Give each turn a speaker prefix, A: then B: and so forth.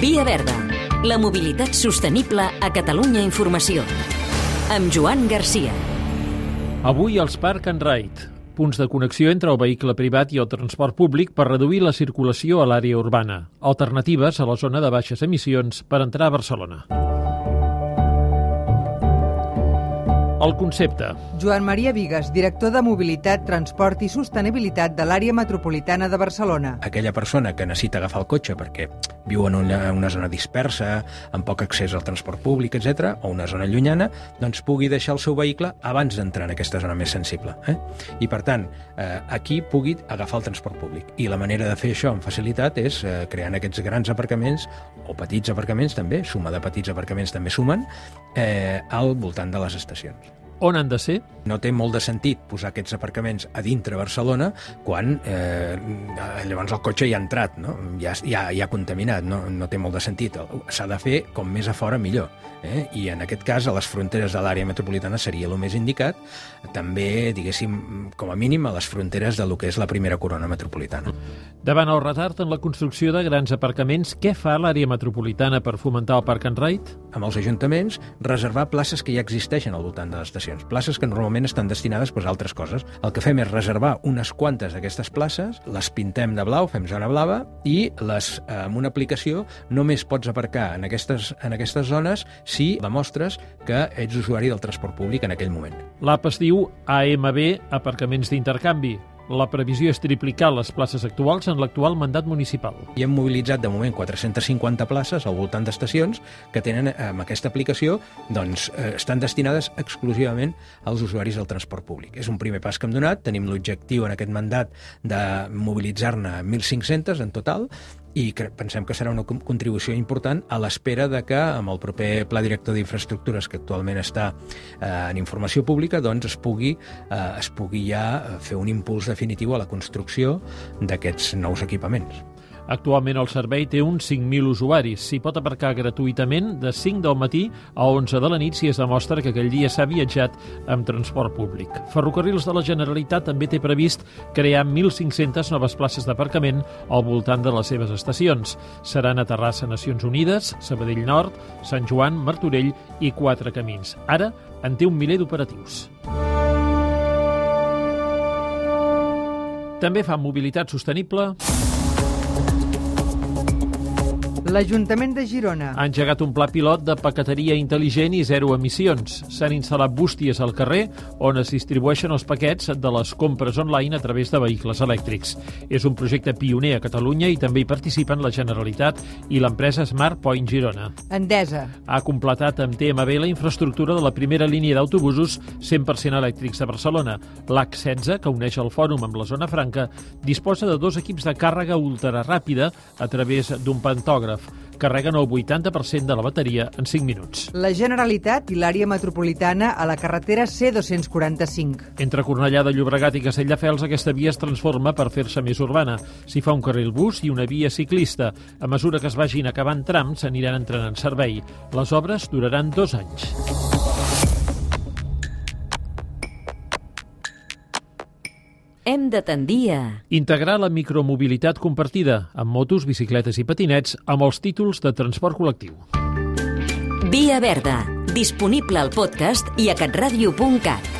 A: Via Verda, la mobilitat sostenible a Catalunya Informació. Amb Joan Garcia.
B: Avui els Park and Ride, punts de connexió entre el vehicle privat i el transport públic per reduir la circulació a l'àrea urbana. Alternatives a la zona de baixes emissions per entrar a Barcelona. El concepte.
C: Joan Maria Vigues, director de Mobilitat, Transport i Sostenibilitat de l'àrea metropolitana de Barcelona.
D: Aquella persona que necessita agafar el cotxe perquè viu en una, una zona dispersa, amb poc accés al transport públic, etc, o una zona llunyana, doncs pugui deixar el seu vehicle abans d'entrar en aquesta zona més sensible. Eh? I, per tant, eh, aquí pugui agafar el transport públic. I la manera de fer això amb facilitat és eh, creant aquests grans aparcaments, o petits aparcaments també, suma de petits aparcaments també sumen, eh, al voltant de les estacions.
B: On han de ser?
D: No té molt de sentit posar aquests aparcaments a dintre Barcelona quan eh, llavors el cotxe ja ha entrat, no? ja, ja, ja ha contaminat, no, no té molt de sentit. S'ha de fer com més a fora millor. Eh? I en aquest cas a les fronteres de l'àrea metropolitana seria el més indicat, també, diguéssim, com a mínim a les fronteres de lo que és la primera corona metropolitana.
B: Davant el retard en la construcció de grans aparcaments, què fa l'àrea metropolitana per fomentar el Park and Ride?
D: Amb els ajuntaments, reservar places que ja existeixen al voltant de l'estació estacions, places que normalment estan destinades pues, a altres coses. El que fem és reservar unes quantes d'aquestes places, les pintem de blau, fem zona blava, i les, eh, amb una aplicació només pots aparcar en aquestes, en aquestes zones si demostres que ets usuari del transport públic en aquell moment.
B: L'app es diu AMB Aparcaments d'Intercanvi. La previsió és triplicar les places actuals en l'actual mandat municipal.
D: I hem mobilitzat de moment 450 places al voltant d'estacions que tenen amb aquesta aplicació doncs, eh, estan destinades exclusivament als usuaris del transport públic. És un primer pas que hem donat, tenim l'objectiu en aquest mandat de mobilitzar-ne 1.500 en total i pensem que serà una contribució important a l'espera de que amb el proper Pla Director d'Infraestructures que actualment està eh, en informació pública doncs es pugui, eh, es pugui ja fer un impuls definitiu a la construcció d'aquests nous equipaments.
B: Actualment el servei té uns 5.000 usuaris. S'hi pot aparcar gratuïtament de 5 del matí a 11 de la nit si es demostra que aquell dia s'ha viatjat amb transport públic. Ferrocarrils de la Generalitat també té previst crear 1.500 noves places d'aparcament al voltant de les seves estacions. Seran a Terrassa, Nacions Unides, Sabadell Nord, Sant Joan, Martorell i Quatre Camins. Ara en té un miler d'operatius. També fa mobilitat sostenible Thank you.
C: L'Ajuntament de Girona
B: ha engegat un pla pilot de paqueteria intel·ligent i zero emissions. S'han instal·lat bústies al carrer on es distribueixen els paquets de les compres online a través de vehicles elèctrics. És un projecte pioner a Catalunya i també hi participen la Generalitat i l'empresa Smart Point Girona.
C: Endesa
B: ha completat amb TMB la infraestructura de la primera línia d'autobusos 100% elèctrics de Barcelona. L'H16, que uneix el fòrum amb la zona franca, disposa de dos equips de càrrega ultraràpida a través d'un pantògraf carreguen el 80% de la bateria en 5 minuts.
C: La Generalitat i l'àrea metropolitana a la carretera C245.
B: Entre Cornellà de Llobregat i Castelldefels aquesta via es transforma per fer-se més urbana. S'hi fa un carril bus i una via ciclista. A mesura que es vagin acabant trams, s'aniran entrant en servei. Les obres duraran dos anys.
A: Hem de tendir a...
B: Integrar la micromobilitat compartida amb motos, bicicletes i patinets amb els títols de transport col·lectiu.
A: Via Verda, disponible al podcast i a catradio.cat.